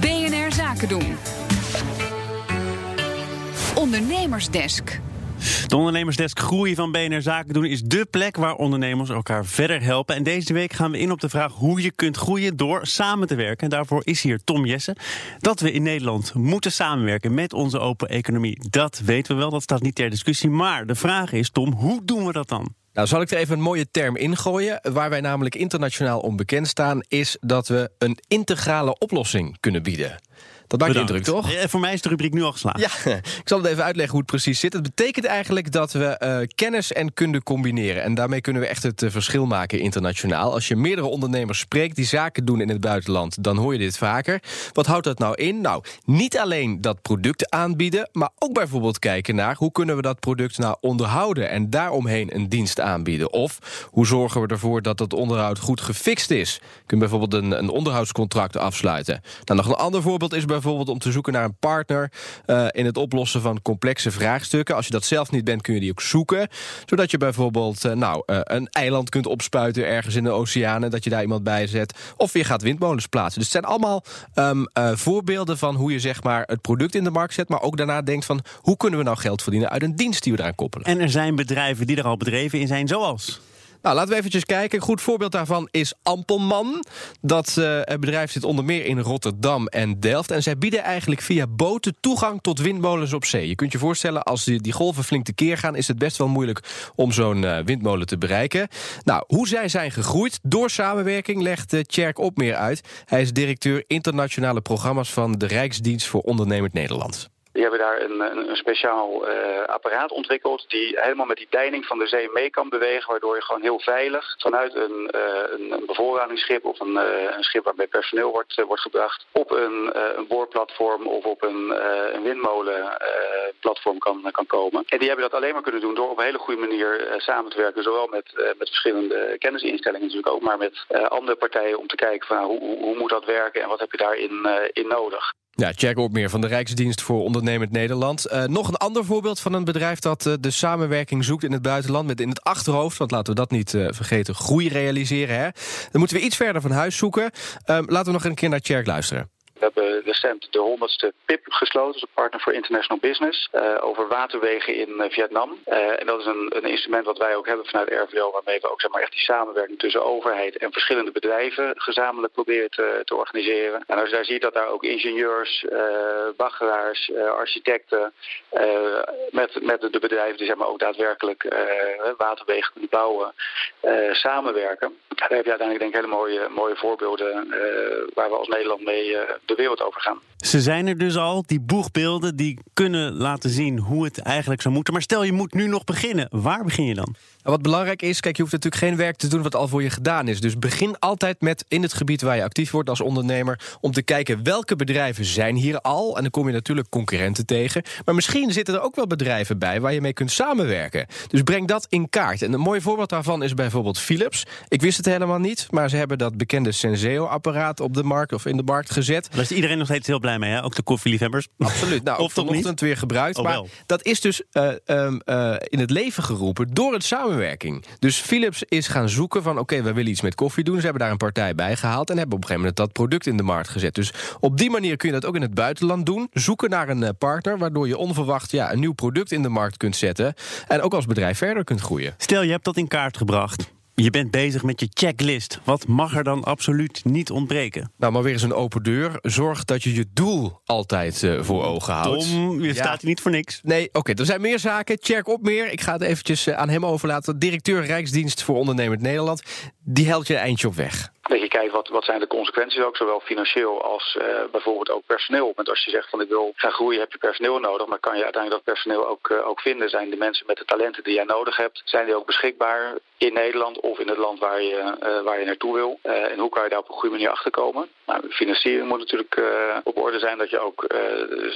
BNR Zaken doen. Ondernemersdesk. De ondernemersdesk Groeien van BNR Zaken doen is dé plek waar ondernemers elkaar verder helpen. En deze week gaan we in op de vraag hoe je kunt groeien door samen te werken. En daarvoor is hier Tom Jessen. Dat we in Nederland moeten samenwerken met onze open economie, dat weten we wel. Dat staat niet ter discussie. Maar de vraag is, Tom, hoe doen we dat dan? Nou, zal ik er even een mooie term ingooien? Waar wij namelijk internationaal om bekend staan, is dat we een integrale oplossing kunnen bieden. Dat maakt indruk, toch? Ja, voor mij is de rubriek nu al geslaagd. Ja, ik zal het even uitleggen hoe het precies zit. Het betekent eigenlijk dat we uh, kennis en kunde combineren. En daarmee kunnen we echt het uh, verschil maken internationaal. Als je meerdere ondernemers spreekt die zaken doen in het buitenland... dan hoor je dit vaker. Wat houdt dat nou in? Nou, niet alleen dat product aanbieden... maar ook bijvoorbeeld kijken naar hoe kunnen we dat product nou onderhouden... en daaromheen een dienst aanbieden. Of hoe zorgen we ervoor dat dat onderhoud goed gefixt is. Je kunt bijvoorbeeld een, een onderhoudscontract afsluiten. Nou, nog een ander voorbeeld is bijvoorbeeld bijvoorbeeld om te zoeken naar een partner uh, in het oplossen van complexe vraagstukken. Als je dat zelf niet bent, kun je die ook zoeken. Zodat je bijvoorbeeld uh, nou, uh, een eiland kunt opspuiten ergens in de oceanen, dat je daar iemand bij zet. Of je gaat windmolens plaatsen. Dus het zijn allemaal um, voorbeelden van hoe je zeg maar, het product in de markt zet, maar ook daarna denkt van hoe kunnen we nou geld verdienen uit een dienst die we eraan koppelen. En er zijn bedrijven die er al bedreven in zijn, zoals. Nou, laten we eventjes kijken. Een goed voorbeeld daarvan is Ampelman. Dat uh, bedrijf zit onder meer in Rotterdam en Delft. En zij bieden eigenlijk via boten toegang tot windmolens op zee. Je kunt je voorstellen, als die, die golven flink tekeer gaan... is het best wel moeilijk om zo'n uh, windmolen te bereiken. Nou, hoe zij zijn gegroeid door samenwerking... legt uh, Tjerk Opmeer uit. Hij is directeur internationale programma's... van de Rijksdienst voor Ondernemend Nederland. Die hebben daar een, een, speciaal uh, apparaat ontwikkeld die helemaal met die deining van de zee mee kan bewegen, waardoor je gewoon heel veilig vanuit een, uh, een, bevoorradingsschip of een, uh, een, schip waarbij personeel wordt, wordt gebracht op een, boorplatform of op een, windmolenplatform kan, kan komen. En die hebben dat alleen maar kunnen doen door op een hele goede manier samen te werken, zowel met, met verschillende kennisinstellingen natuurlijk ook, maar met andere partijen om te kijken van hoe, hoe moet dat werken en wat heb je daarin in nodig. Ja, Jack meer van de Rijksdienst voor Ondernemend Nederland. Uh, nog een ander voorbeeld van een bedrijf dat uh, de samenwerking zoekt in het buitenland... met in het achterhoofd, want laten we dat niet uh, vergeten, groei realiseren. Hè? Dan moeten we iets verder van huis zoeken. Ehm, laten we nog een keer naar Tjerk luisteren. We hebben recent de honderdste PIP gesloten, dus een partner voor international business, uh, over waterwegen in uh, Vietnam. Uh, en dat is een, een, instrument wat wij ook hebben vanuit RVO, waarmee we ook zeg maar, echt die samenwerking tussen overheid en verschillende bedrijven gezamenlijk proberen te, te organiseren. En als je daar ziet dat daar ook ingenieurs, baggeraars, architecten met, met de bedrijven die zeg maar, ook daadwerkelijk waterwegen kunnen bouwen, samenwerken. Daar heb je uiteindelijk denk ik hele mooie, mooie voorbeelden waar we als Nederland mee de wereld over gaan. Ze zijn er dus al, die boegbeelden die kunnen laten zien hoe het eigenlijk zou moeten. Maar stel je moet nu nog beginnen, waar begin je dan? Wat belangrijk is, kijk, je hoeft natuurlijk geen werk te doen wat al voor je gedaan is. Dus begin altijd met in het gebied waar je actief wordt als ondernemer... om te kijken welke bedrijven zijn hier al. En dan kom je natuurlijk concurrenten tegen. Maar misschien zitten er ook wel bedrijven bij waar je mee kunt samenwerken. Dus breng dat in kaart. En een mooi voorbeeld daarvan is bijvoorbeeld Philips. Ik wist het helemaal niet, maar ze hebben dat bekende Senseo-apparaat op de markt of in de markt gezet. Daar is iedereen nog steeds heel blij mee, hè? ook de koffieliefhebbers. Absoluut. Nou, of vanochtend weer gebruikt. Oh, maar wel. dat is dus uh, um, uh, in het leven geroepen door het samenwerking. Dus Philips is gaan zoeken van oké, okay, we willen iets met koffie doen. Ze hebben daar een partij bij gehaald en hebben op een gegeven moment dat product in de markt gezet. Dus op die manier kun je dat ook in het buitenland doen. Zoeken naar een eh, partner waardoor je onverwacht ja, een nieuw product in de markt kunt zetten. En ook als bedrijf verder kunt groeien. Stel, je hebt dat in kaart gebracht. Je bent bezig met je checklist. Wat mag er dan absoluut niet ontbreken? Nou, maar weer eens een open deur. Zorg dat je je doel altijd uh, voor ogen houdt. Tom, je ja. staat hier niet voor niks. Nee, oké, okay, er zijn meer zaken. Check op meer. Ik ga het eventjes uh, aan hem overlaten. Directeur Rijksdienst voor Ondernemend Nederland. Die helpt je eindje op weg dat je kijkt wat, wat zijn de consequenties ook, zowel financieel als uh, bijvoorbeeld ook personeel. Want als je zegt van ik wil gaan groeien, heb je personeel nodig, maar kan je uiteindelijk dat personeel ook, uh, ook vinden? Zijn de mensen met de talenten die jij nodig hebt, zijn die ook beschikbaar in Nederland of in het land waar je, uh, waar je naartoe wil? en hoe kan je daar op een goede manier achter komen? Nou, financiering moet natuurlijk op orde zijn, dat je ook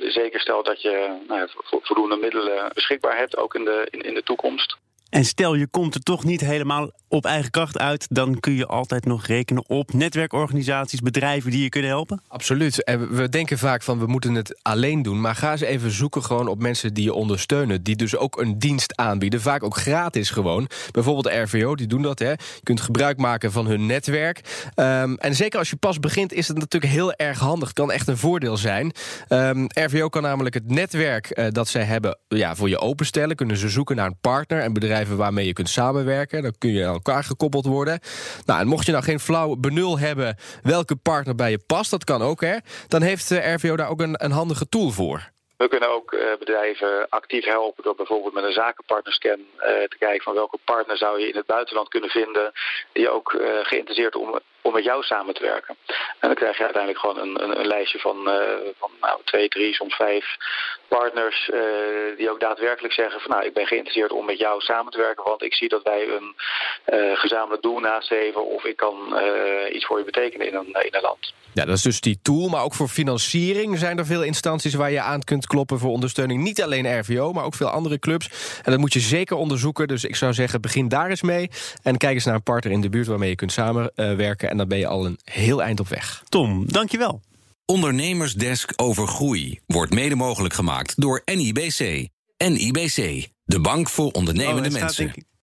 zeker stelt dat je nou, voldoende middelen beschikbaar hebt, ook in de, in, in de toekomst. En stel je komt er toch niet helemaal op eigen kracht uit, dan kun je altijd nog rekenen op netwerkorganisaties, bedrijven die je kunnen helpen. Absoluut. We denken vaak van we moeten het alleen doen. Maar ga eens even zoeken gewoon op mensen die je ondersteunen. Die dus ook een dienst aanbieden. Vaak ook gratis gewoon. Bijvoorbeeld RVO, die doen dat. Hè. Je kunt gebruik maken van hun netwerk. Um, en zeker als je pas begint, is het natuurlijk heel erg handig. Kan echt een voordeel zijn. Um, RVO kan namelijk het netwerk uh, dat zij hebben ja, voor je openstellen. Kunnen ze zoeken naar een partner en waarmee je kunt samenwerken. Dan kun je aan elkaar gekoppeld worden. Nou, en mocht je nou geen flauw benul hebben welke partner bij je past, dat kan ook hè. Dan heeft uh, RVO daar ook een, een handige tool voor. We kunnen ook uh, bedrijven actief helpen door bijvoorbeeld met een zakenpartnerscan uh, te kijken van welke partner zou je in het buitenland kunnen vinden die ook geïnteresseerd om om met jou samen te werken. En dan krijg je uiteindelijk gewoon een, een, een lijstje van, uh, van nou, twee, drie, soms vijf partners uh, die ook daadwerkelijk zeggen van nou ik ben geïnteresseerd om met jou samen te werken, want ik zie dat wij een uh, gezamenlijk doel nastreven of ik kan iets voor je betekenen in een, in een land. Ja, dat is dus die tool, maar ook voor financiering zijn er veel instanties waar je aan kunt kloppen voor ondersteuning. Niet alleen RVO, maar ook veel andere clubs. En dat moet je zeker onderzoeken. Dus ik zou zeggen, begin daar eens mee. En kijk eens naar een partner in de buurt waarmee je kunt samenwerken. En dan ben je al een heel eind op weg. Tom, dankjewel. Ondernemersdesk over groei wordt mede mogelijk gemaakt door NIBC. NIBC, de bank voor ondernemende oh, mensen.